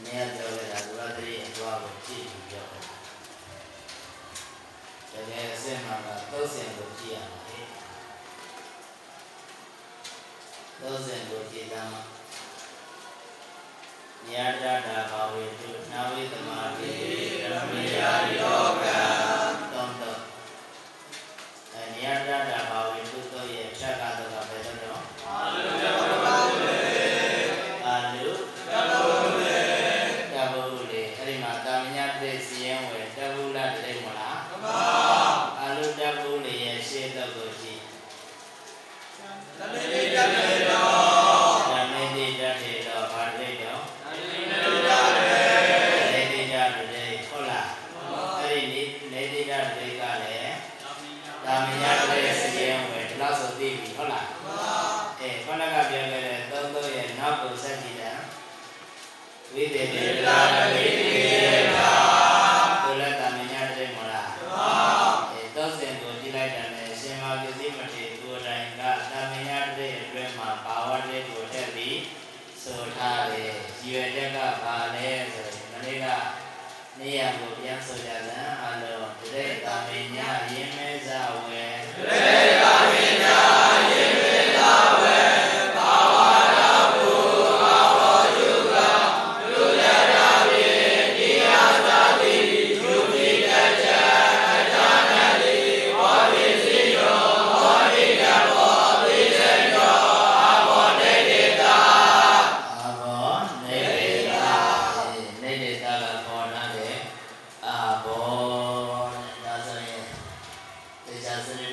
အမေကပြောခဲ့တာသူကတည်းကအသွားကိုကြည့်ပြီးပြောတာတကယ်အစ်မကသုတ်စင်ကိုကြည့်ရမှာလေသုတ်စင်ကိုကြည့်တာမှာညာတတာဘာဝေတုနာဝေသမာတိရမေယာရော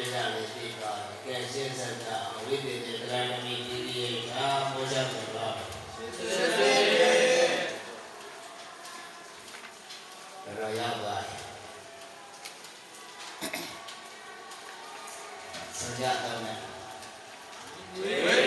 နေတာလေးသိသွားတယ်။ကဲရှင်းစက်တာအဝိသေတေတရားသမီးဒီဒီရေဒါမောဇတ်တော်ပါ။ရှင်းစက်တေတရားရပါ။စကြတော်နဲ့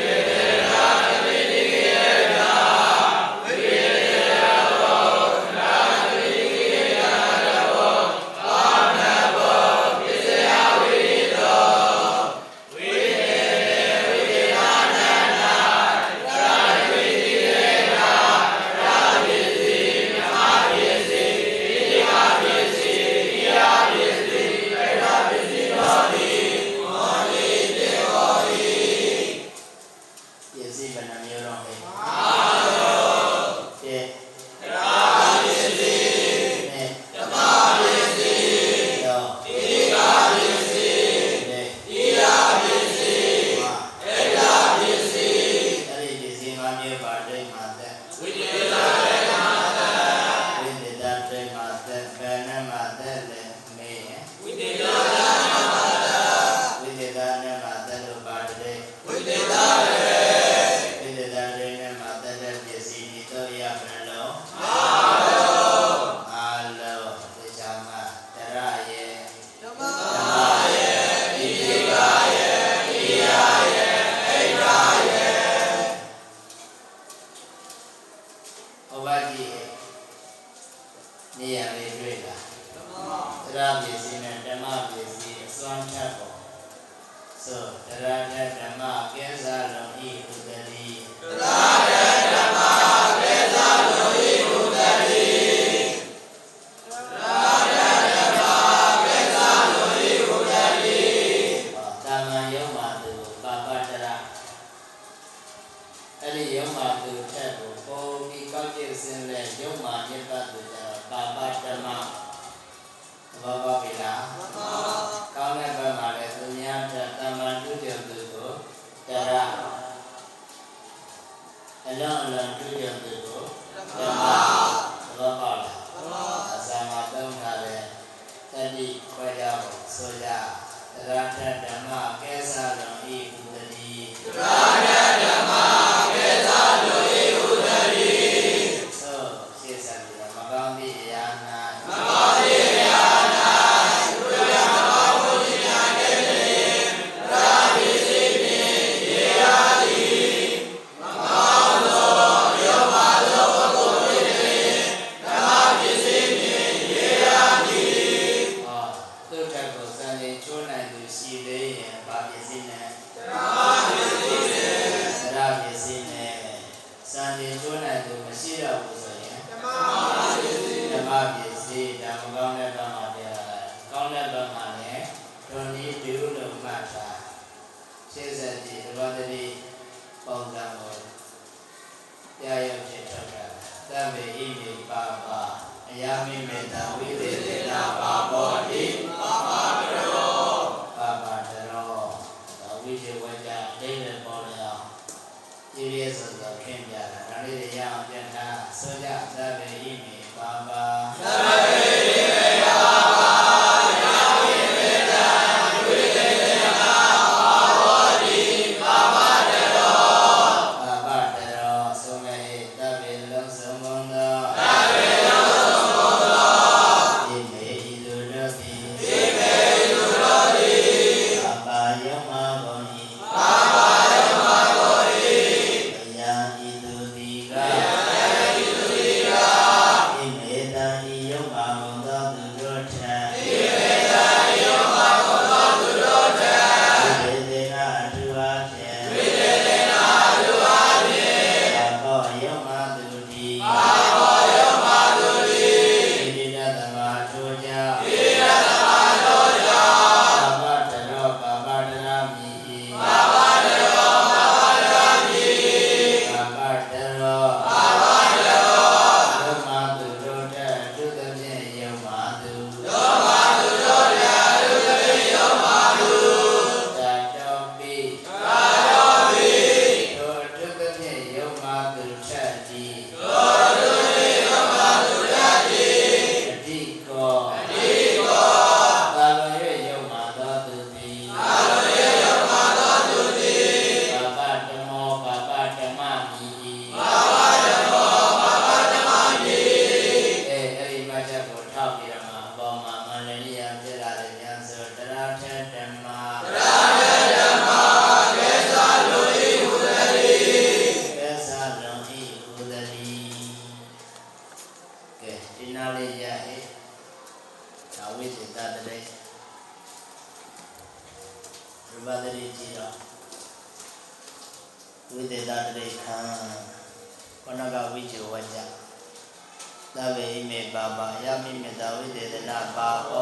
Baba.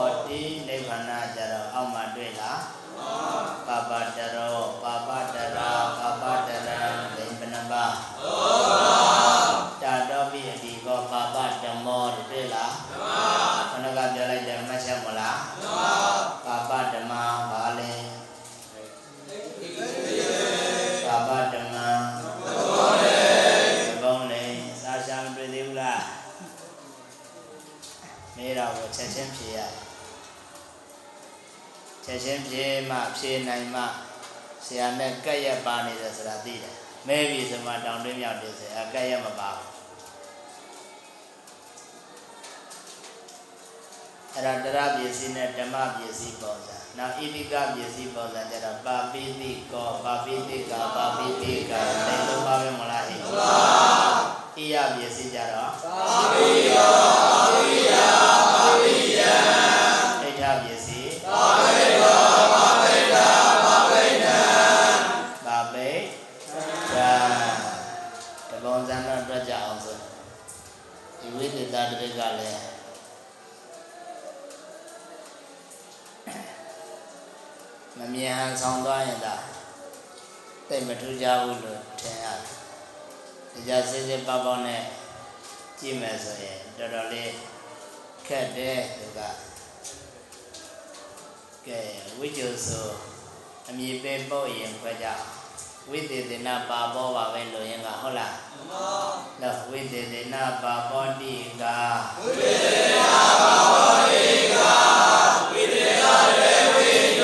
ချင်းပြေးမှဖြေနိုင်မှဆရာနဲ့ကက်ရက်ပါနေတယ်ဆိုတာသိတယ်မဲပြီဆိုမှတောင်တွင်းမြောက်တယ်ဆိုအကက်ရက်မပါဘူးအဲ့ဒါတရားပစ္စည်းနဲ့ဓမ္မပစ္စည်းပေါ်စားနောက်ဣတိကပစ္စည်းပေါ်စားကြတော့ပါပိတိကောပါပိတိကပါပိတိကလည်းသုံးပါပဲမလားဟိပါဣယပစ္စည်းကြတော့ပါပိယော ဒီဝိသေသတရက်ကလည်းမမြန်ဆောင်သွားရင်ဒါတိတ်မထူးကြဘူးလို့ထင်ရတယ်။ဒါကြစစ်စစ်ပပောင်းနဲ့ကြည့်မယ်ဆိုရင်တော်တော်လေးခက်တယ်သူကကဲဝိကျုဆိုအမြင်ပဲပေါ့ရင်ခွဲကြဝိသေသနာပါပေါ်ပါပဲလို့ရင်ကဟုတ်လား las Vedana Babonika. Vedana Babonika, Vidya Devi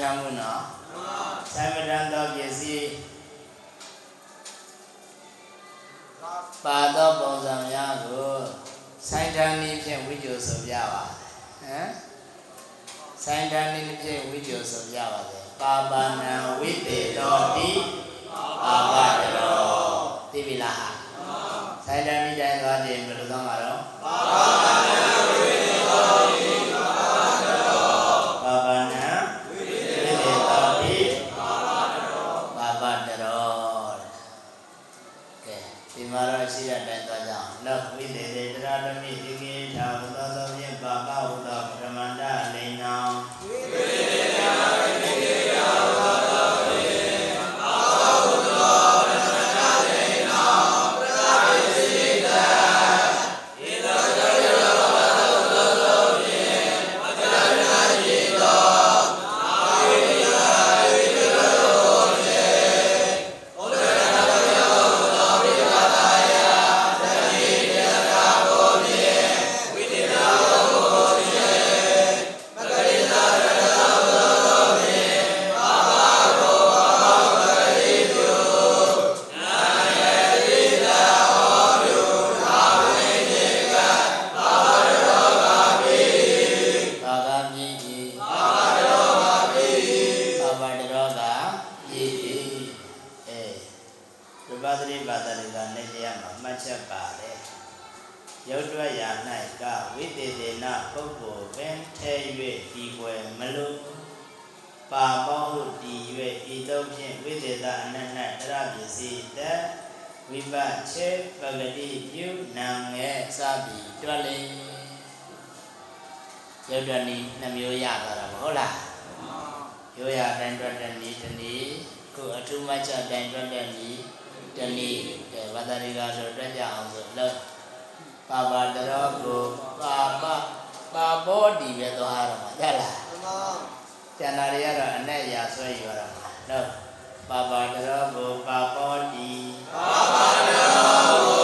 ထမ်းမှုနော်ဆိုင်မထမ်းသောပစ္စည်းပါသောပုံစံများကိုဆိုင်တန်နည်းဖြင့်ဝိကျိုဆိုပြပါဟမ်ဆိုင်တန်နည်းဖြင့်ဝိကျိုဆိုပြပါလေပါပါဏံဝိတေတောတိပါပါတရောသိပြီလားဆိုင်တန်နည်းတိုင်းသွားတယ်ဘယ်လိုသွားမှာတော့ပါပါ စားပြီးတွက်လေရုပ်တဏီနှမျိုးရသွားတာမဟုတ်လားရိုးရတိုင်းတွက်တဲ့နေ့တနေ့ကိုအထူးမချတိုင်းတွက်တဲ့နေ့တနေ့ဝတ္တရိကဆိုတွက်ကြအောင်ဆိုလောက်ပါပါတရောကိုပါပပါဘောဒီပဲသွားရမှာရလားကျန်တာတွေကတော့အနဲ့ရာဆွဲယူရမှာနော်ပါပါတရောကိုပါဘောဒီပါပါတရောကို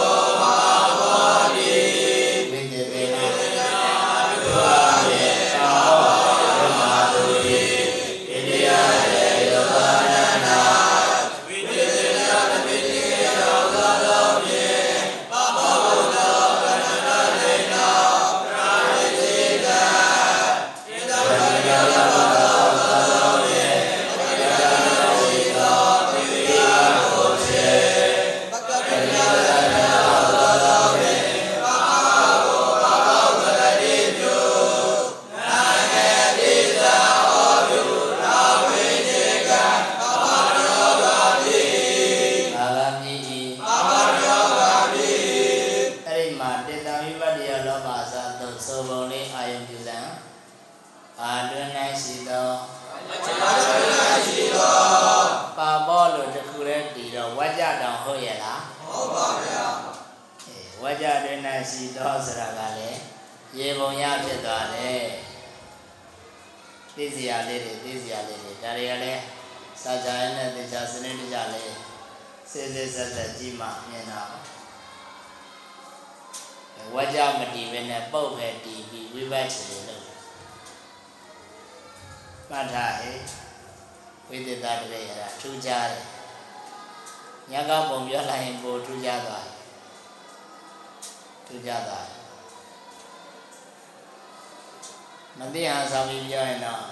စစ်စစ်ဆက်ဆက်ကြည့်မှမြင်တာဝါကြမတီးပဲနဲ့ပုတ်ပဲတီးပြီးဝိပဿနာလုပ်မှတ်ထားဟဲ့ဝိသတတရေရထူးခြားတယ်ညကပုံပြောလိုက်ရင်ပိုထူးခြားသွားတယ်ထူးခြားသွားတယ်မသိဟာဆောင်ပြီးပြောရင်တော့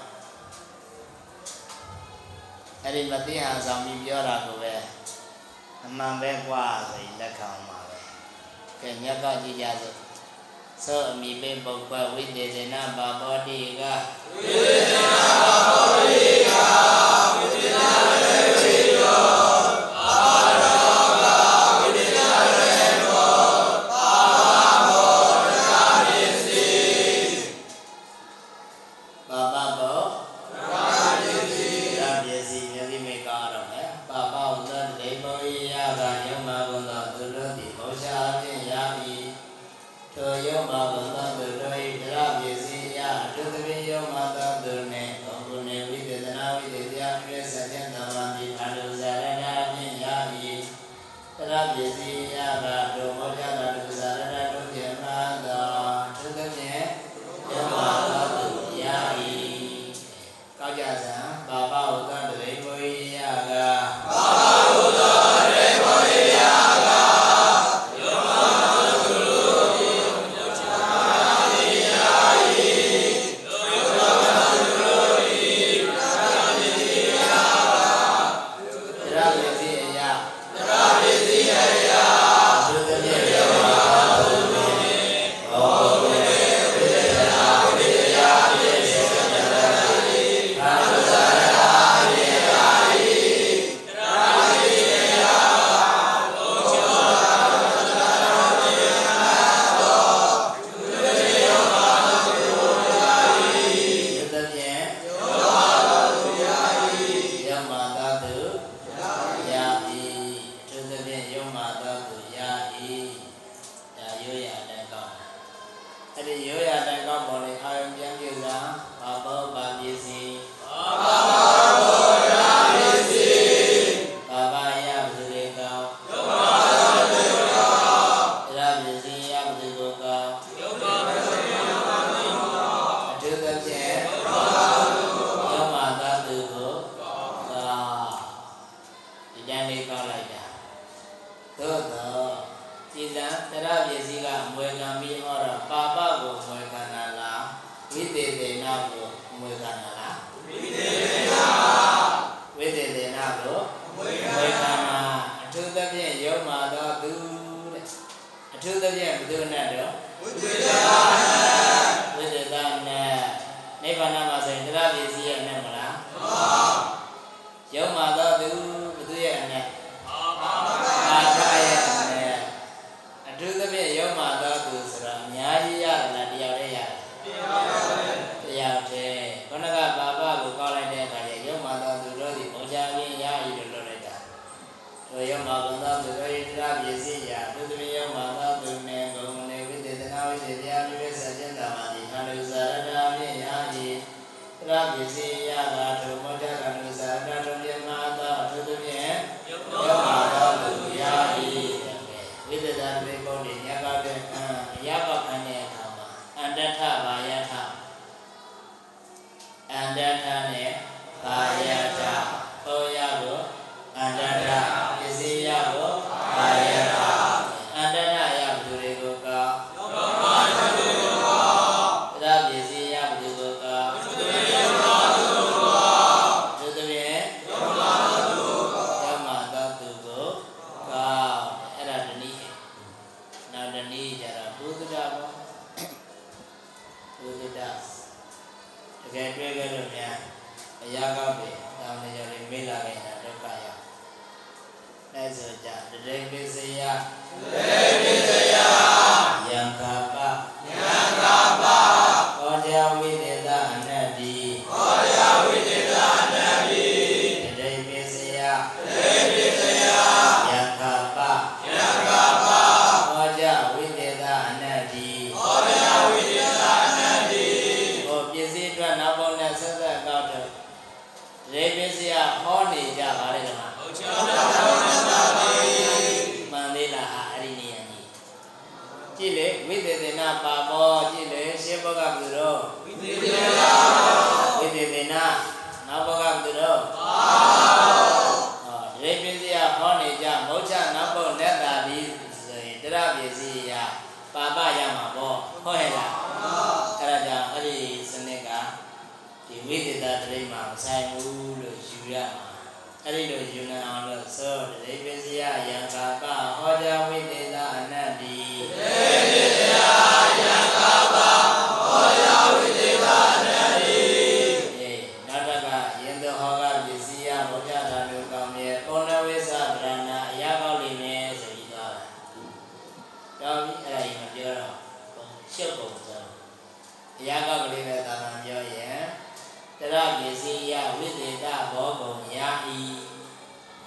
အဲ့ဒီမသိဟာဆောင်ပြီးပြောတာကိုပဲ အမှန်ပဲกว่าဆိုရင်လက်ခံပါပဲကဲမြတ်ကကြည်ကြစို့သောအမိပေပုပ္ပဝိသေသနာဘာဘောတိကဝိသေသနာဘာဘောတိက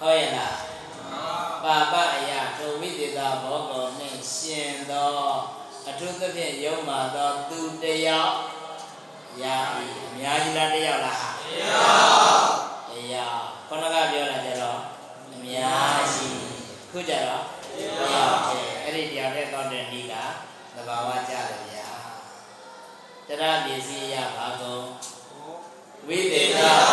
ဟုတ်ရဲ့လားပါပအရာထိုဝိသေတဘောကုံနှင့်ရှင်သောအထုသဖြင့်ယုံမာသောသူတယောက်ယာဤအများကြီးလားတယောက်လားဟာတရားခုနကပြောတာကြတော့အများကြီးခုကြတော့တရားတဲ့အဲ့ဒီတရားတဲ့ကောင်းတဲ့ဤကသဘာဝကြတယ်ဗျာတရားပစ္စည်းရပါကုန်ဝိသေသဟောသူ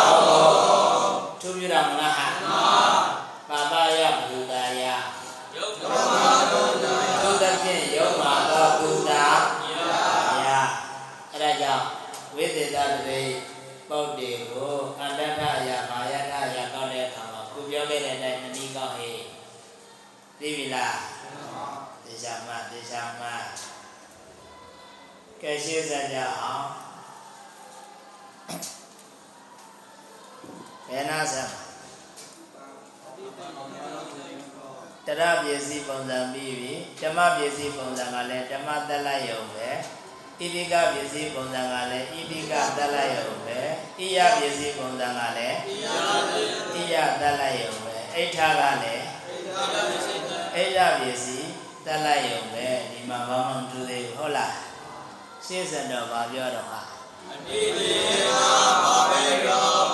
လားသေချာမှသေချာမှကဲရှင်းစကြအောင်ဘယ်နာဆက်တရပစ္စည်းပုံစံပြီးပြီဓမ္မပစ္စည်းပုံစံကလည်းဓမ္မသက်လိုက်ရုံပဲဣတိကပစ္စည်းပုံစံကလည်းဣတိကသက်လိုက်ရုံပဲဣယပစ္စည်းပုံစံကလည်းဣယသက်လိုက်ရုံပဲအိဋ္ဌကလည်းအိဋ္ဌပစ္စည်း သက်လိုက်ရုံပဲဒီမှာဘာမှမတူသေးဘူးဟုတ်လားရှင်းစံတော့ဘာပြောတော့ဟာအတိတေနာပါပေရော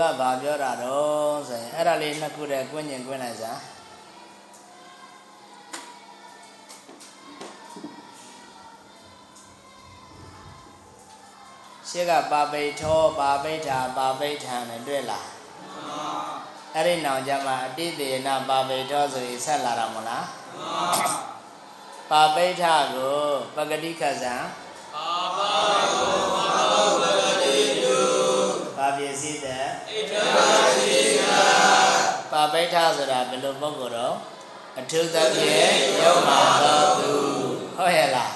ကဘာပြောတာတော့ဆိုရင်အဲ့ဒါလေးနှစ်ခုတည်းကွင်းကျင်ကွင်းလိုက်စမ်းရှေ့ကပါပိဋ္ဌောပါပိဋ္ဌာပါပိဋ္ဌာနဲ့တွေ့လားအဲ့ဒီနောင်ကြမှာအတိတေနပါပိဋ္ဌောဆိုရင်ဆက်လာတာမဟုတ်လားပါပိဋ္ဌာကိုပဂတိခဇံပါပါကိုပါဘောပတိတုပါပစ္စည်းတဲ့ဣတရာရှိက ပါပိဋ္ဌဆိုတာဘယ်လိုပုဂ္ဂိုလ်တော့အထုသဖြင့်ယုံမာသောသူဟုတ်ရဲ့လား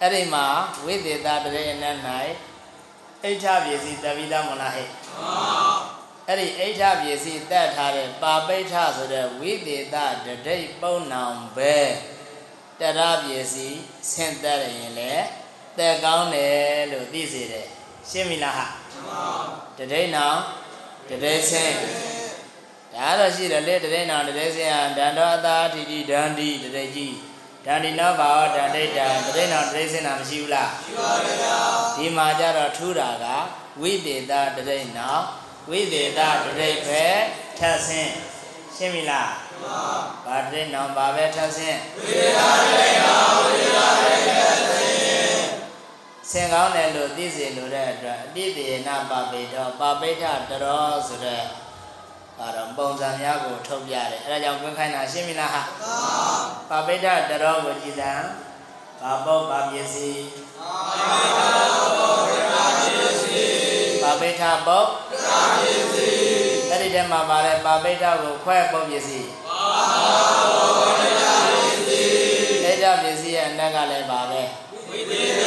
အဲ့ဒီမှာဝိသေသတရေအနတ်၌အိဋ္ဌပစ္စည်းတပိသမလားဟဲ့အဲ့ဒီအိဋ္ဌပစ္စည်းတက်ထားတဲ့ပါပိဋ္ဌဆိုတဲ့ဝိသေသတတိတ်ပုံနောင်ပဲတရပစ္စည်းဆင့်သက်ရင်လေတက်ကောင်းတယ်လို့သိစေတယ်ရှင်းပြီလားဟာ တတိတ်နောင်တတိတ်ဆင့်ဒါတော့ရှိတယ်လေတတိတ်နောင်တတိတ်ဆင့်ဟာဒန္တောအသာတိတိဒန္တိတတိတ်ကြီးဒန္တိနောဘာဝဒန္တိတံတတိတ်နောင်တတိတ်ဆင့်တာမရှိဘူးလားရှိပါဗျာဒီမှာကြတော့ထူတာကဝိသေသတတိတ်နောင်ဝိသေသတတိတ်ပဲထပ်ဆင့်ရှင်းပြီလားဘာတတိတ်နောင်ဘာပဲထပ်ဆင့် ဆင်ကောင်းတယ်လို့သိစေလိုတဲ့အတွက်အတိတေနပါပိတောပါပိဋ္ဌတရောဆိုတဲ့အဲတော့ပုံစံများကိုထုတ်ပြတယ်အဲဒါကြောင့်ကွင်းခိုင်းတာရှင်းပြီလားဟာပါပိဋ္ဌတရောကိုကြည်စံဘာပုတ်ဘာပစ္စည်းပါပိဋ္ဌပုတ်အဲ့ဒီထဲမှာပါလဲပါပိဋ္ဌကိုခွဲပုတ်ပစ္စည်းအိဋ္ဌပစ္စည်းရဲ့အနက်ကလည်းပါပဲ ဝိသေသ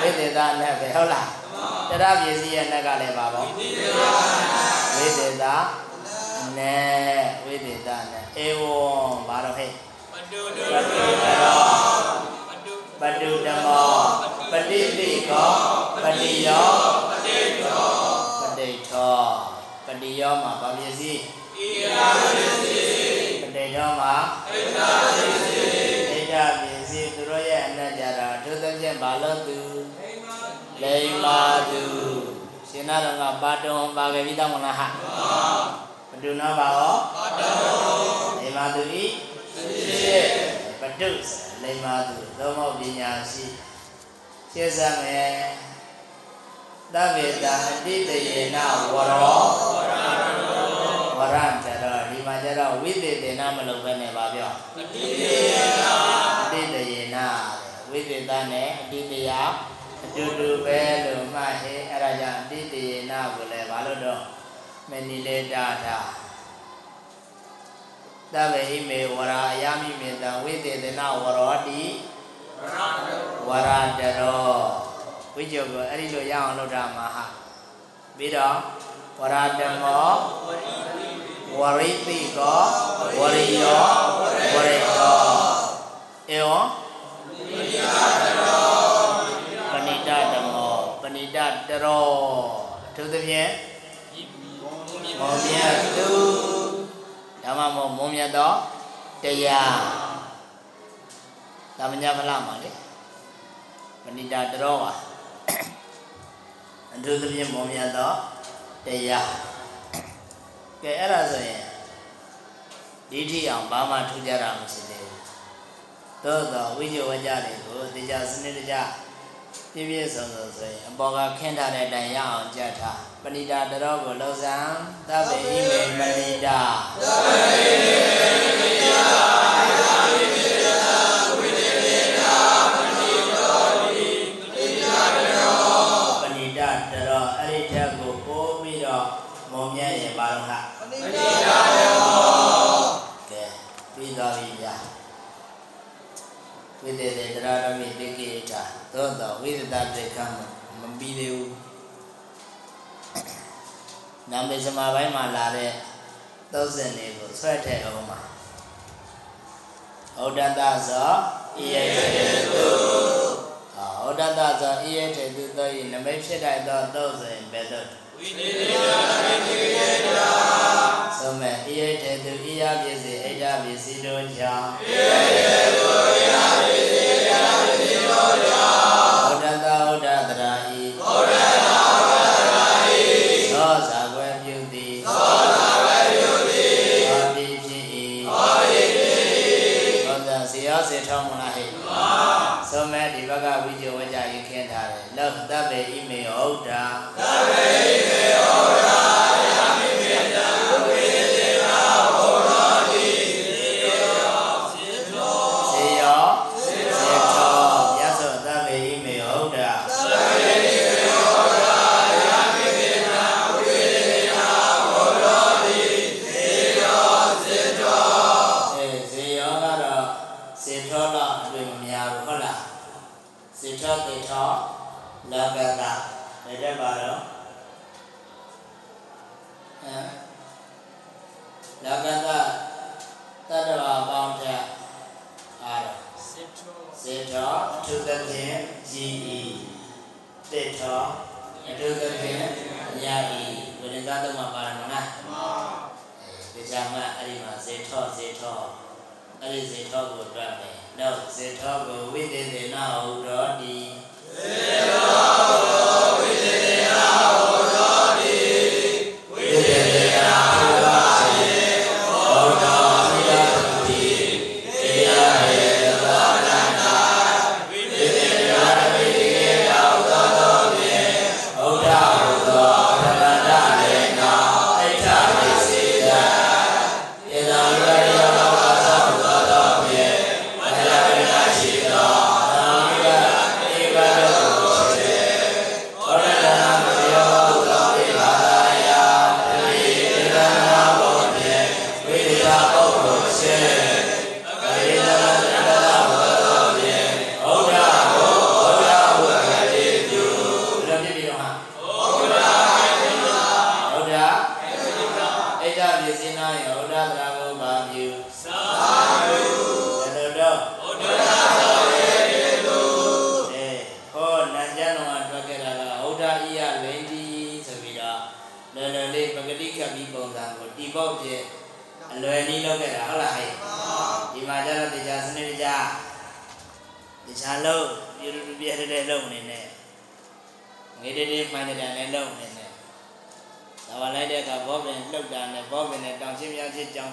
ဝိသေသနဲ့ပဲဟုတ်လားတရားပစ္စည်းရဲ့နဲ့ကလည်းပါပေါ့ဝိသေသနဲ့ဝိသေသနဲ့ဧဝံဘာတော့ဟဲ့ပတုတ္တရောပတုဓမ္မောပတိတိကောပတိယောပတိတောပတိတောပတိယောမှာဗာပစ္စည်းဣရာပစ္စည်းပတိယောမှာဣရာပစ္စည်း ဘာလို့သူလိမ္မာသူရှင်နာတော်ကပါတုံပါခဲ့ပြီးတော့မလားဟာပတုနာပါဟောပါတုံလိမ္မာသူဤဖြစ်ပတုလိမ္မာသူသုံးဖို့ပညာရှိရှင်းစမယ်သဗ္ဗေတအတိတယေနဝရောဝရတရောဒီမှာကျတော့ဝိသေတေနမလုပ်ဘဲနဲ့ပါပြောအတိတယေနအတိတယေနဝိသေ တနဲ့အတိတယအတူတူပဲလို့မှတ်ဟဲ့အဲ့ဒါကြောင့်အတိတယေနကိုလည်းဘာလို့တော့မဏိလေတာတာသဗ္ဗေဟိမေဝရာအယမိမေတံဝိသေတေနဝရောတိဝရတရောဝိကျော်ကိုအဲ့ဒီလိုရအောင်လုပ်တာမှာဟာပြီးတော့ဝရတမောဝရိတိကောဝရိယောဝရိတောဧဝံ ပဏိတတမောပဏိတတရောအထူးသဖြင့်မောမြတ်သူဓမ္မမောမောမြတ်သောတရားသမညာဖလားမှာလေပဏိတတရောပါအထူးသဖြင့်မောမြတ်သောတရားကဲအဲ့ဒါဆိုရင်ဒီထိအောင်ဘာမှထူးကြတာမရှိသေးဘူး သို့တော့ဝိဇ္ဇဝကြတွေကိုတရားစနစ်တကျပြည့်ပြည့်စုံစုံဆိုရင်အပေါ်ကခင်းထားတဲ့အတိုင်းရအောင်ကြတ်ထားပဏိတာတရောကိုလှုပ်ဆံသဗ္ဗေဣမေပဏိတာသဗ္ဗေဣမေပဏိတာ ဝိသေတေတရာရမိတိကိတာသို့တော့ဝိသတတေကံမပြီးသေးဘူးနာမေစမပိုင်းမှာလာတဲ့သုတ်စင်လေးကိုဆွဲထည့်အောင်ပါဩဒတ္တဇောဣယေတေတုဩဒတ္တဇောဣယေတေတုသောဤနမိတ်ဖြစ်တဲ့သောသုတ်စင်ဘယ်သို့ဝိသေတေတာတိကိတာသုံးမဲ့ဣယေတေတုဣယပစ္စည်းဣဒပစ္စည်းတို့ကြောင့်ဣယေတေတု ဘက်ကဝိဇ္ဇဝကြရေးခင်းထားတယ်လောသဗ္ဗေဣမေဟုတ်တာသဗ္ဗေဣမေဟု စေထောတေထောလောကတာဒါတက်ပါတော့အဲလောကတာတတ္တဝါပေါင်းတဲ့အားတော့စေထောအထုသဖြင့်ကြည်ဤတေထောအထုသဖြင့်ညာဤဝိနည်းသားတော့မှာပါရမလားမှန်ဒီကြမှာအဲ့ဒီမှာစေထောစေထော အဲ့ဒီစေထောကိုတွက်မယ်နောက်စေထောကိုဝိသေသေနဟုတော်တိစေထော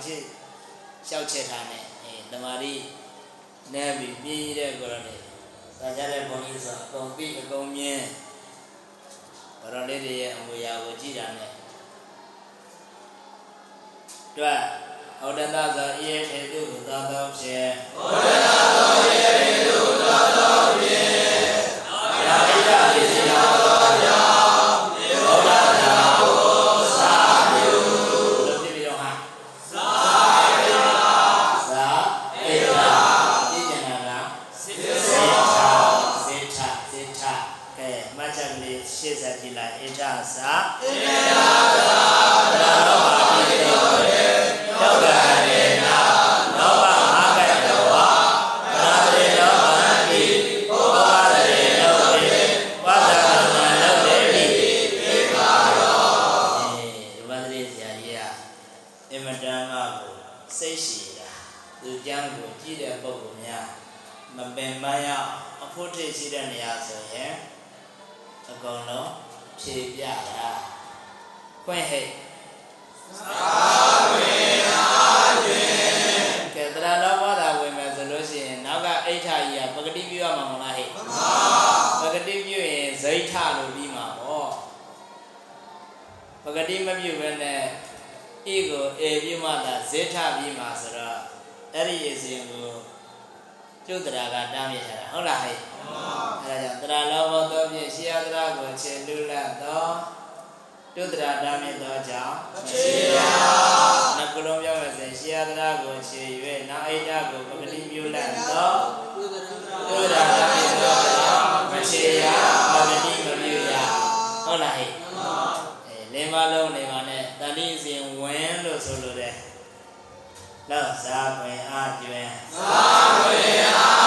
ဖြစ်ရှောက်ချက်ထားနဲ့အဲတမာရီနဲပြီးပြင်းတဲ့ကောနဲ့သာကြတဲ့ဘုန်းကြီးဆိုအကုန်ပြီးအကုန်မြင်းဘရောလေးတွေရဲ့အမွေအရာကိုကြည်တာနဲ့တွတ်ဩဒတသာအေထေတုသာသောဖြင့်ဩဒတသာအေထေ ဈေးထပြီးမှဆိုတော့အဲ့ဒီရေစင်ကိုကျုပ်တရားကတားမြစ်ထားတာဟုတ်လားဟဲ့အဲ့ဒါကြောင့်တရားလောဘောသောဖြင့်ရှေးရတရားကိုခြေလူလတ်သောကျုပ်တရားတားမြစ်သောကြောင့်ခြေရနကုလုံးပြောမယ်ဆိုရှေးရတရားကိုခြေ၍နောက်အိတ်တာကိုပကတိပြုလတ်သောကျုပ်တရားတားမြစ်သောကြောင့်မခြေရပကတိမပြုရဟုတ်လားဟဲ့အဲလင်းမလုံးနေပါနဲ့တတိစဉ်ဝင်လို့ဆိုလိုတဲ့ လောက်စားခွင့်အကျွင်စားခွင့်အ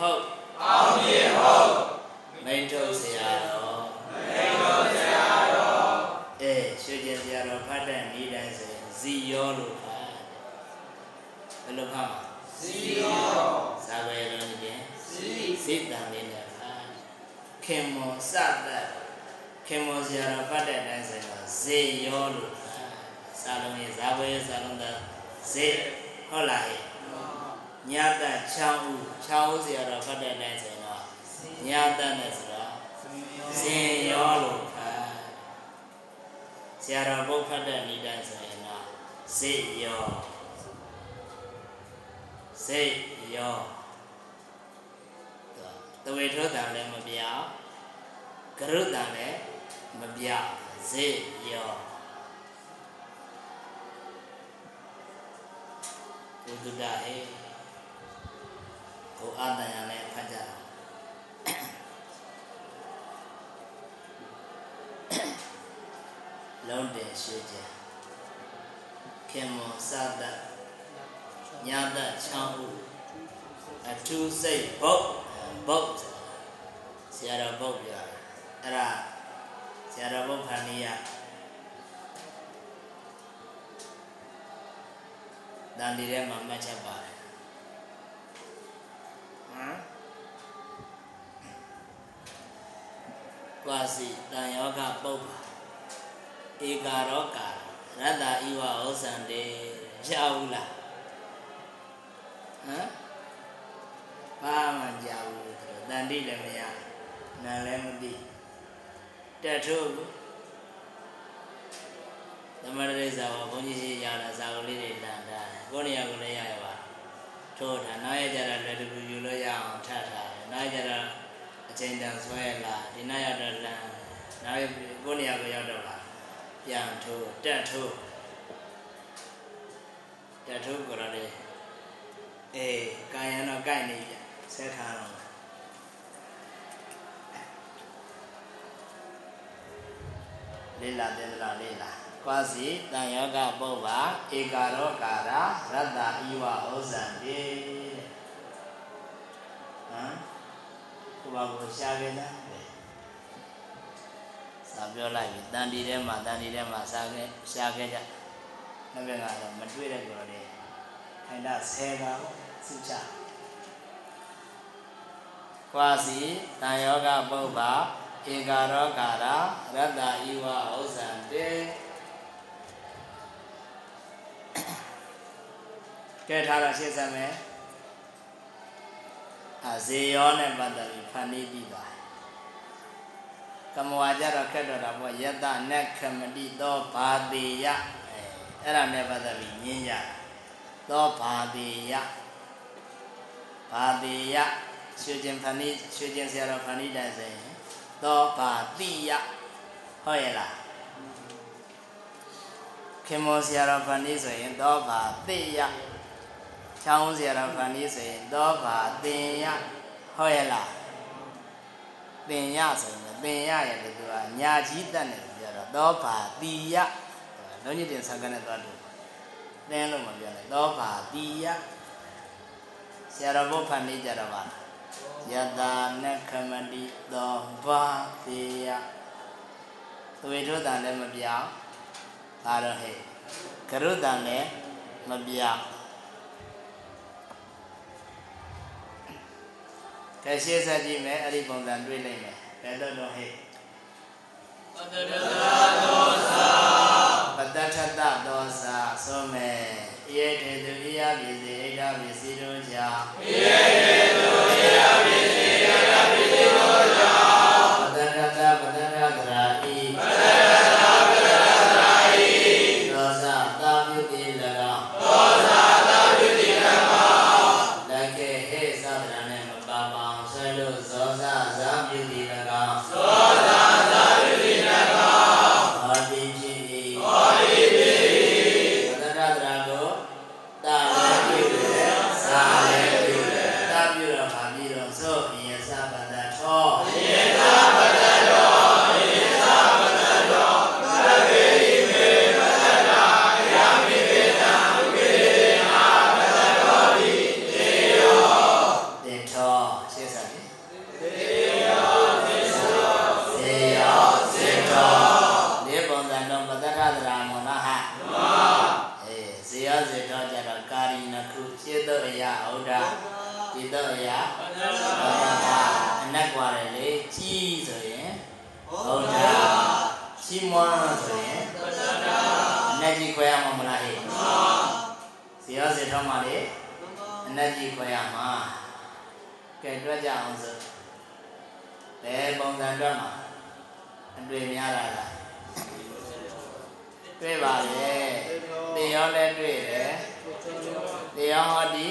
ဟုတ်အောင်မြင်ဟုတ်မိန်ထုတ်ဆရာတော်မေတော်ဆရာတော်အဲရွှေကျင်ဆရာတော်ဖတ်တဲ့နေ့တိုင်းဆိုရင်ဇီယောလို့ဖတ်တယ်ဘယ်လိုဖတ်မှာစီရောစာပေလုံးချင်းစီစိတ်တန်လေးနဲ့ဖတ်ခင်မွန်စတတ်ခင်မွန်ဆရာတော်ဖတ်တဲ့အတိုင်းဆိုရင်ဇေယောလို့ဖတ်စာလုံးရဲ့ဇာဝေစာလုံးသားဇေဟုတ်လားဟဲ့ ညတ6ဦး6ဦးဆရာတော်ဖတ်တဲ့အတိုင်းဆိုရင်တော့ညတနဲ့ဆိုတော့ဇေယောလို့ဖတ်ဆရာတော်ဘုတ်ဖတ်တဲ့နေ့တိုင်းဆိုရင်တော့ဇေယောဇေယောတဝေထောတံလည်းမပြောင်းကရုတံလည်းမပြောင်းဇေယောဘုဒ္ဓဟေ ကိုအာတန်ရလည်းဖတ်ကြတာလုံးတယ်ရှိကြခင်မွန်စတညာတချောင်းဥအထူးစိတ်ဘုတ်ဘုတ်ဆရာတော်ဘုတ်ပြောတယ်အဲ့ဒါဆရာတော်ဘုတ်ဖန်နီးရတန်ဒီထဲမှာမှတ်ချက်ပါတယ် ဟမ်ကွာစီတန်ယောဂပုပ္ပါဧကာရောကာရတ္တဣဝဩဇံတေကြောက်လားဟမ်ဘာမှကြောက်ဘူးသူတန်တိလည်းမရနာလည်းမသိတက်ထုတ်သမရရိဇာဘုန်းကြီးရှိရတာဇာကလေးတွေတန်တာကိုနေရာကိုလည်းရရပါ ထို့ထားနောက်ရကြတာလည်းတကူယူလို့ရအောင်ထပ်ထားတယ်နောက်ရကြတာအချိန်တန်ဆွဲလာဒီနောက်ရောက်တော့လမ်းနောက်ကိုနေရာကိုရောက်တော့လာပြန်ထိုးတက်ထိုးတက်ထိုးကြရတယ်အေးကာယံတော့ကြိုက်နေပြီဆက်ခါတော့လေးလာတဲ့လားလေးလာ ကွာစီတန်ယောဂပုပ္ပါဧကာရောကာရရတ္တဤဝဩဇံတေဟမ်ကိုဘာကိုရှားခဲ့လားစာပြောလိုက်ပြီတန်တီထဲမှာတန်တီထဲမှာစာခဲ့ရှားခဲ့ကြနောက်ပြန်ကတော့မတွေ့တဲ့ကြော်လေးခိုင်တာဆဲတာပေါ့စုချကွာစီတန်ယောဂပုပ္ပါဧကာရောကာရရတ္တဤဝဩဇံတေ ကဲထားတာရှင်းစမ်းမယ်အာဇေယောနဲ့ပတ်သက်ပြီးဖန်တီးပြီးသွားတယ်ကမဝါကြတော့ခက်တော့တာပေါ့ယတ္တနက်ခမတိသောဘာတိယအဲအဲ့ဒါနဲ့ပတ်သက်ပြီးညင်းကြသောဘာတိယဘာတိယရွှေကျင်ဖန်တီးရွှေကျင်ဆရာတော်ဖန်တီးတယ်ဆိုရင်သောဘာတိယဟုတ်ရဲ့လားခင်မောဆရာတော်ဖန်တီးဆိုရင်သောဘာတိယ ချောင်းဆရာတော်ဖန်တီးဆိုရင်သောဘာတင်ယဟုတ်ရဲ့လားတင်ယဆိုရင်တင်ယရဲ့တူကညာကြီးတက်နေပြောတော့သောဘာတိယလုံးကြီးတင်ဆံကနေသွားတူတင်းလို့မပြောနဲ့သောဘာတိယဆရာတော်ဘုဖန်တီးကြတော့ပါယတာနခမတိသောဘာတိယသွေထုတန်လည်းမပြောင်းဒါတော့ဟဲ့ကရုတန်လည်းမပြောင်း ကဲရှင်းဆက်ကြည့်မယ်အဲ့ဒီပုံစံတွေ့လိုက်မယ်ဘယ်တော့တော့ဟဲ့ပတ္တရသောသာပတ္တထတသောသာဆိုမယ်ယေတေသူဣယပိစေဣဒပိစီတို့ကြောင့်ယေ နက်ကြီးခွဲရမှာကဲတွက်ကြအောင်ဆိုဘယ်ပုံစံတွက်မှာအတွေ့များလာလားတွေ့ပါလေတေရောလည်းတွေ့တယ်တေရောဟောဒီ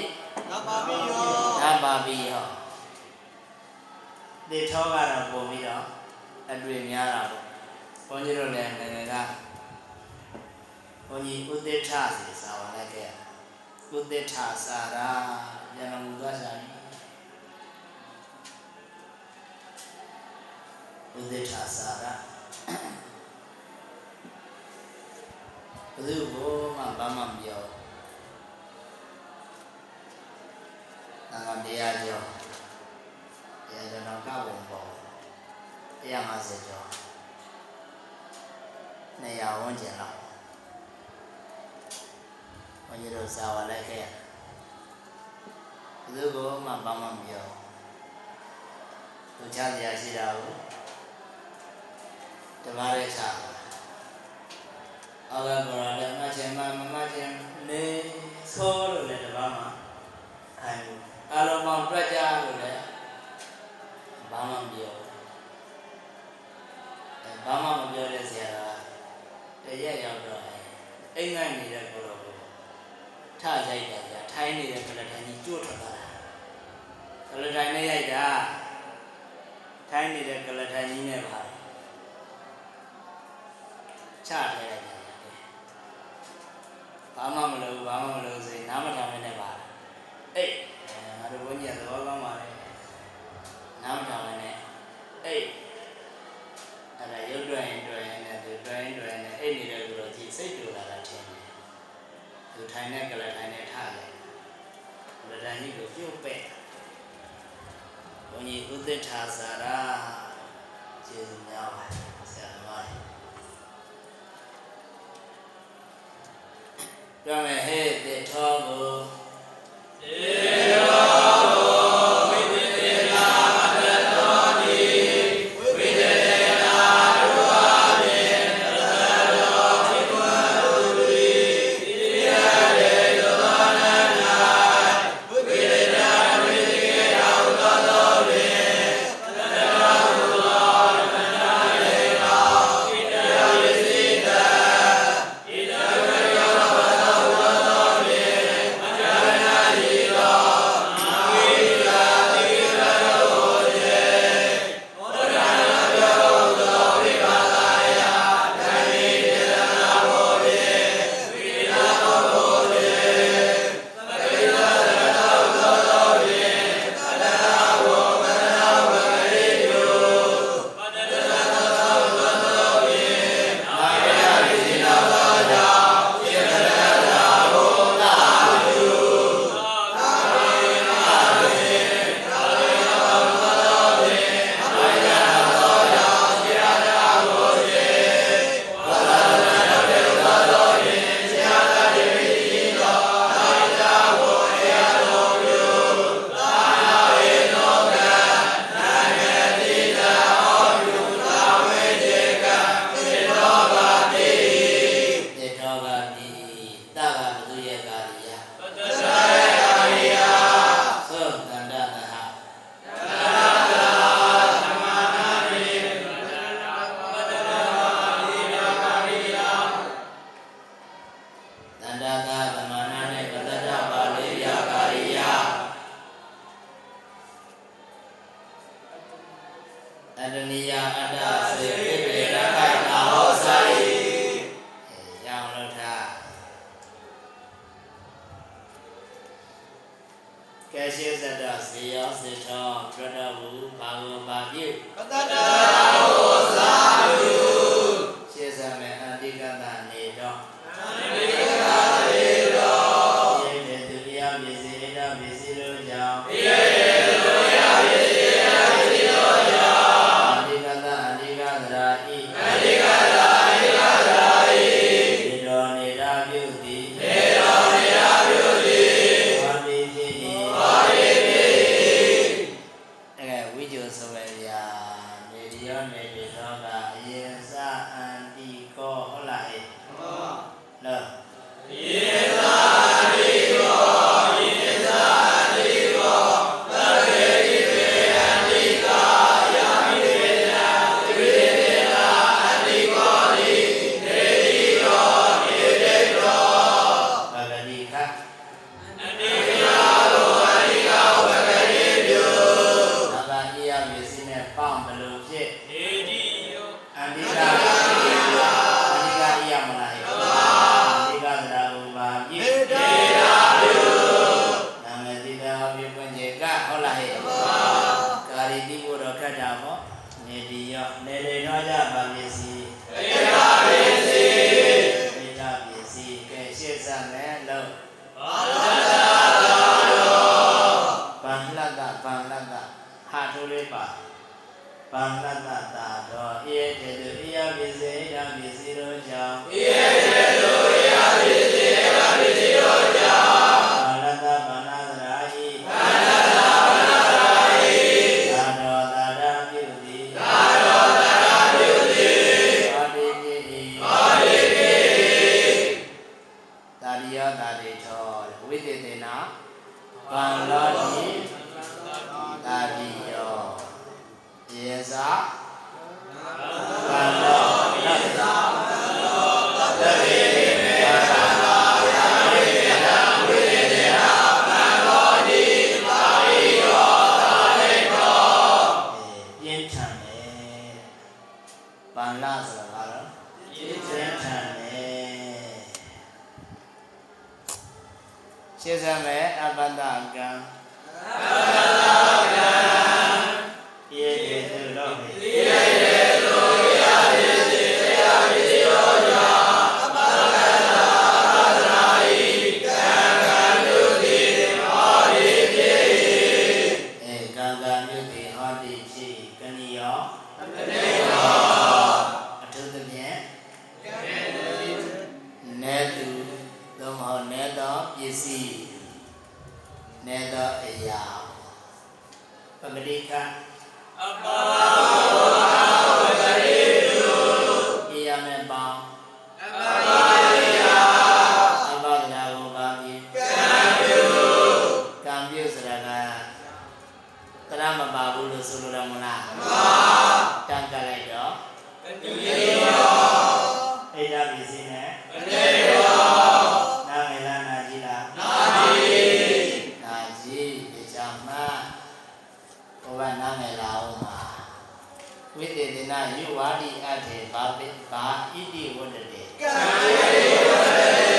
နပါပိယောနတ်ပါပြီဟောတေထောကတော့ပုံပြီးတော့အတွေ့များတာပေါ့ဘုန်းကြီးတို့လည်းငယ်ငယ်ကဘုန်းကြီးဥဒိဋ္ဌစီစာဝါလိုက်ခဲ့ ဥဒိဋ္ဌစာရာဉာဏ်မူသွားစာနေဥဒိဋ္ဌစာရာဘယ်သူကိုမှဘာမှမပြောဘူးငါတရားကျော်တရားကျော်တော့ကဘုံပေါ့150ကျော်200ဝန်းကျင်လောက် ဘုန်းကြီးတို့စာဝါလိုက်ခဲ့ဘယ်သူကိုမှဘာမှမပြောဘူးသူချတရားရှိတာကိုတမားရဲ့ချာအောက်ကကောရလည်းမချင်မမမချင်နေသိုးလို့လည်းတပါးမှာခိုင်းဘူးအလုံးပေါင်းတွက်ကြလို့လည်းဘာမှမပြောဘူးအဲဘာမှမပြောတဲ့ဆရာကတရက်ရောက်တော့အိမ်ငိုင်းနေတဲ့ကိုတော့ကို ထရိုက်တာကြာထိုင်းနေတဲ့ကလထိုင်ကြီးကြွတ်ထွက်သွားတာကလထိုင်နဲ့ရိုက်တာထိုင်းနေတဲ့ကလထိုင်ကြီးနဲ့ပါချထဲလိုက်တာဘာမှမလုပ်ဘာမှမလုပ်စေနားမထောင်နဲ့ပါအေးငါတို့ဘုန်းကြီးကသဘောကောင်းပါလေနားမထောင်နဲ့အေးအဲ့ဒါရုပ်တွင်တွင်နဲ့သူတွင်တွင်နဲ့အိတ်နေတဲ့လူတော်ကြီးစိတ်တူလာတာထင်တယ် သူထိုင်တဲ့ကလထိုင်နဲ့ထားတယ်ကလထိုင်ကြီးကိုပြုတ်ပဲ့ဘုန်းကြီးဥဒိဋ္ဌာစာရာကျေးဇူးများပါဆရာသမားပြောမယ်ဟဲ့တေထောကို ဝိတေသနာယုဝါဒီအထေဘာပိဘာဣတိဝတတေကာယေဝတတေ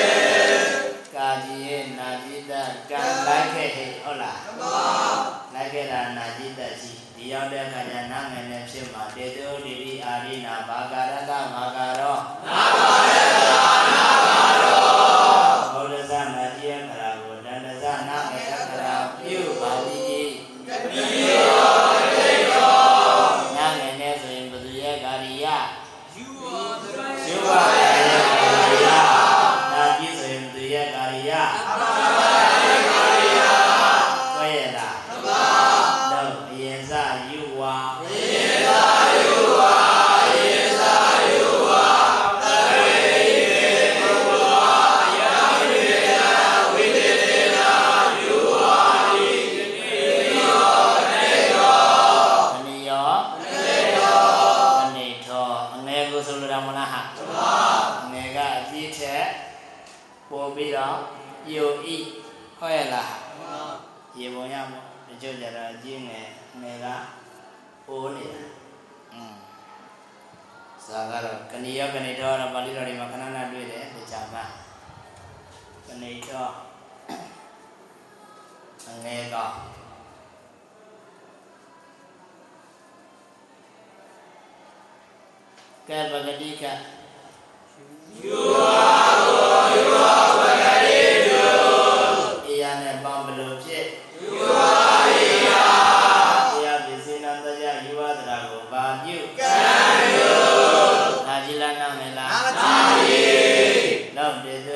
ကာကြီးရဲ့နာจิตကံလိုက်ခဲ့ဟဲ့ဟုတ်လားမှန်ပါလိုက်ခဲ့တာနာจิตရှိဒီရောက်တဲ့အခါကျနာငယ်နဲ့ဖြစ်မှာတေတောဒီဒီအာရိနာဘာကာရကဘာကာရောနာပါ လော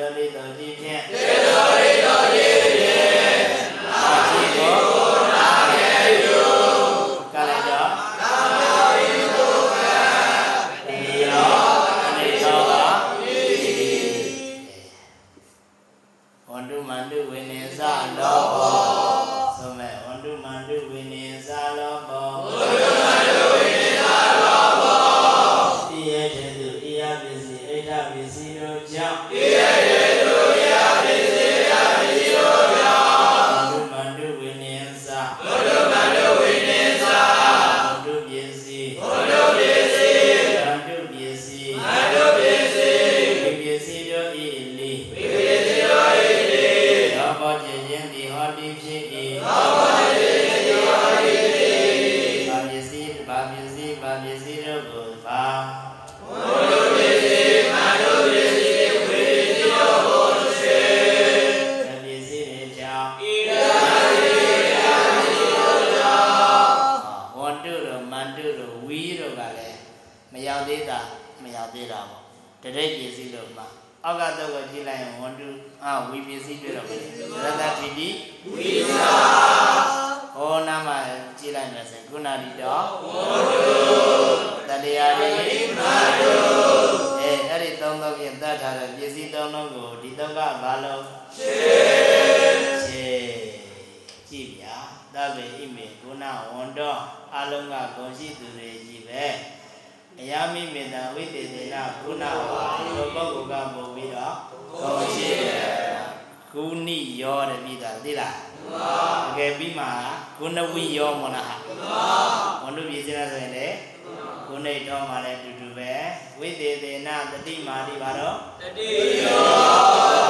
တတိမာတိပါတော့တတိယော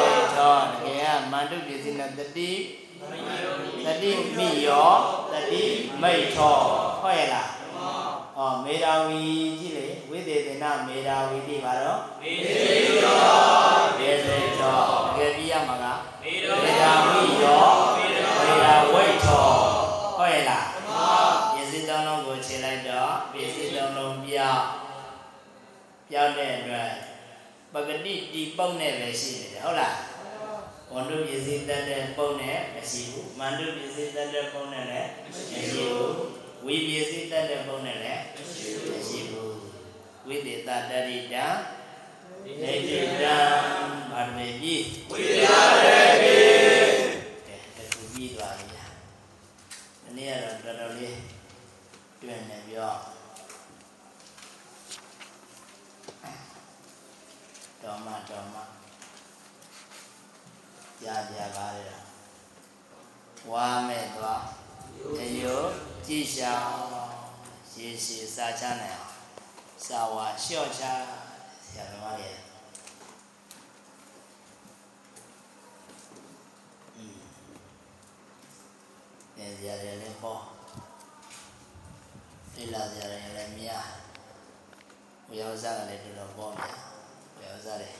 တတိတော်တကယ်ကမန္တုပြည်စင်းတဲ့တတိတတိမိယောတတိမိတ်ထောဟုတ်ရဲ့လားဟောမေရာဝီကြည့်လေဝိသေသေနမေရာဝီတိပါတော့မေတေယောဒေသေတော်တကယ်ပြီးရမှာကမေတောမေရာဝီယောမေတောမေရာဝိတ်ထောဟုတ်ရဲ့လားပစ္စည်းသုံးလုံးကိုခြေလိုက်တော့ပစ္စည်းသုံးလုံးပြောင်း ပြောင်းတဲ့အတွက်ပဂတိတီပုံနဲ့ပဲရှိနေတယ်ဟုတ်လားဝန္တုပစ္စည်းတတ်တဲ့ပုံနဲ့မရှိဘူးမန္တုပစ္စည်းတတ်တဲ့ပုံနဲ့လည်းမရှိဘူးဝိပစ္စည်းတတ်တဲ့ပုံနဲ့လည်းမရှိဘူးဝိသေတတရိတံနေတိတံဘာမေပြီဝိသေတရေကဲတခုပြီးသွားပြီလားဒီနေ့ကတော့တော်တော်လေးတွေ့နေပြော တော်မတော်မကြာကြာပါလေဝါမဲ့သွားတယောကြည်ရှာရေရှည်စာချနိုင်အောင်စာဝါလျှော့ချဆရာသမားရဲ့อืมနေကြရတယ်လည်းပေါ့ဒီလာကြရတယ်လည်းမြားဝေယောဇာကလည်းတော်တော်ပေါ့မြား ဝေယောဇာလည်း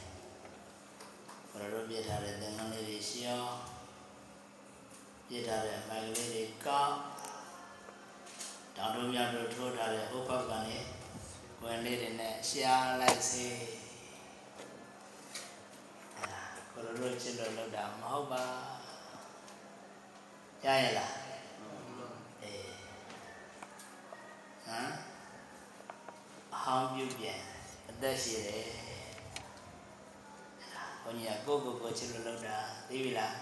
ဘယ်လိုပြထားတဲ့သင်္ကန်းလေးတွေရှင်းအောင်ပြထားတဲ့မိုက်ကလေးတွေကောက်တောင်တို့မြောက်တို့ထိုးထားတဲ့ဥပ္ပကံလေးဝင်လေးတွေနဲ့ရှားလိုက်စေအဲဒါကိုလိုလိုချစ်လို့လောက်တာမဟုတ်ပါရရလားအေးဟမ်အဟောင်းပြုတ်ပြန်အသက်ရှိတယ်ဘု န်းကြီးကကိုယ့်ကိုယ်ကိုချစ်လို့လောက်တာသိပြီလား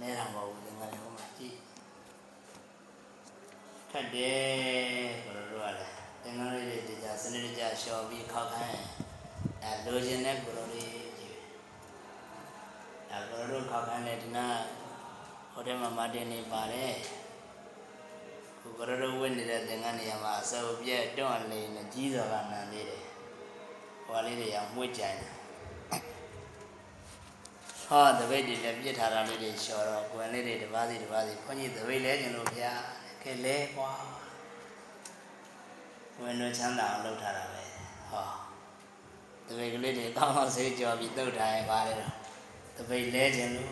နဲတာမဟုတ်ဘူးငါလည်းဟိုမှာကြည့်ထက်တယ်ဘယ်လိုလုပ်ရလဲသင်္ကန်းလေးတွေကြာစနစ်တကျလျှော်ပြီးခောက်ခိုင်းအဲလိုချင်တဲ့ကိုလိုလေးကြည့်အဲကိုလိုခောက်ခိုင်းတဲ့ဒီနာဟိုထဲမှာမတင်နေပါတယ်ကိုကိုလိုဝတ်နေတဲ့သင်္ကန်းနေရာမှာအစုပ်ပြက်တွန့်လေးနဲ့ကြီးစွာကနန်လေးတယ် ဟိုလေးတွေရမှွေ့ကြိုင်တယ်ဟောတပိတ်တွေလည်းပြစ်ထားတာလေးတွေလျှော်တော့ကွယ်လေးတွေတစ်ပါးစီတစ်ပါးစီခွန်ကြီးတပိတ်လဲကျင်လို့ဗျာကဲလဲကွာဝင်တို့ချမ်းသာအောင်လုပ်ထားတာပဲဟောတပိတ်ကလေးတွေကောင်းအောင်ဆေးကြော်ပြီးတုတ်ထားရင်ပါလေတော့တပိတ်လဲကျင်လို့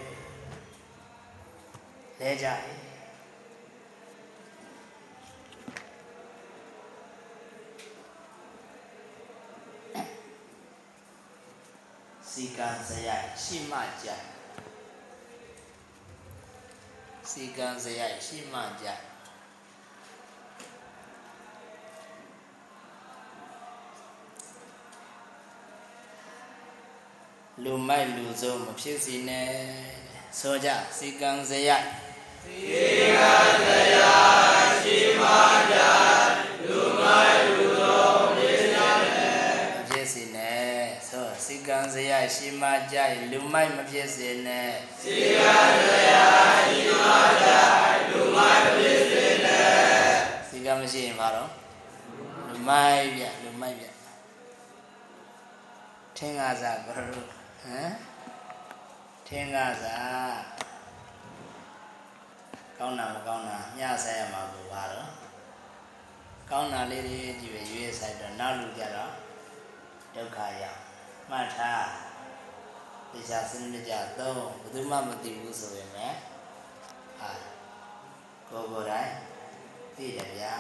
လဲကြတယ် စီကံစရိုက်ရှိမှကြစီကံစရိုက်ရှိမှကြလူမိုက်လူစုံမဖြစ်စီနဲ့ဆိုကြစီကံစရိုက်မ ကံစရိုက်ရှိမှကြလူမိုက်မဖြစ်စီနဲ့စီကံမရှိရင်ဘာတော့လူမိုက်ပြလူမိုက်ပြထင်းကားစားဘယ်လိုဟမ်ထင်းကားစားကောင်းတာမကောင်းတာညဆိုင်ရမှာဘူးပါတော့ကောင်းတာလေးတွေကြည့်ပဲရွေးဆိုင်တော့နောက်လူကြတော့ဒုက္ခရောက်မှတ်ထား တရားစနစ်ကြသုံးဘယ်သူမှမသိဘူးဆိုရင်လည်းဟာကိုယ်ကိုယ်တိုင်သိတယ်ဗျာ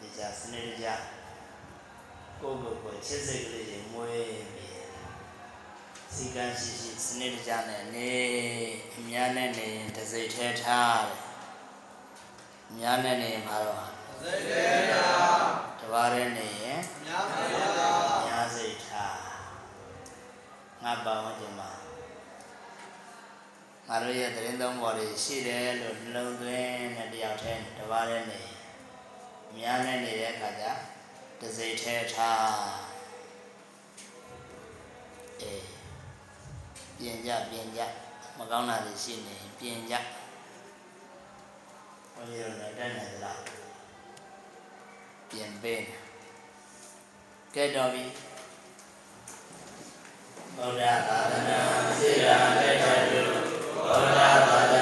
တရားစနစ်ကြကိုယ်ကိုယ်ကိုချစ်စိတ်ကလေးတွေမွေးပြီးစီကံရှိရှိစနစ်ကြနဲ့နေအများနဲ့နေရင်တစ်စိတ်ထဲထားတယ်အများနဲ့နေရင်ဘာတော့ဟာတပါးရဲနေရင်များစိတ်ထား ငါပါဝင်ကြမှာငါတို့ရဲ့သတင်းသုံးပေါ်တွေရှိတယ်လို့နှလုံးသွင်းတဲ့တယောက်တည်းတပါးရဲနေအများနဲ့နေတဲ့အခါကျတစ်စိတ်ထဲထားအေးပြင်ကြပြင်ကြမကောင်းတာတွေရှိနေရင်ပြင်ကြဘုန်းကြီးတို့လည်းတက်နေသလားပြင်ပေးနေကဲတော်ပြီ ဗုဒ္ဓသာသနာစေရာလက်ထက်တို့ဗုဒ္ဓသာသနာ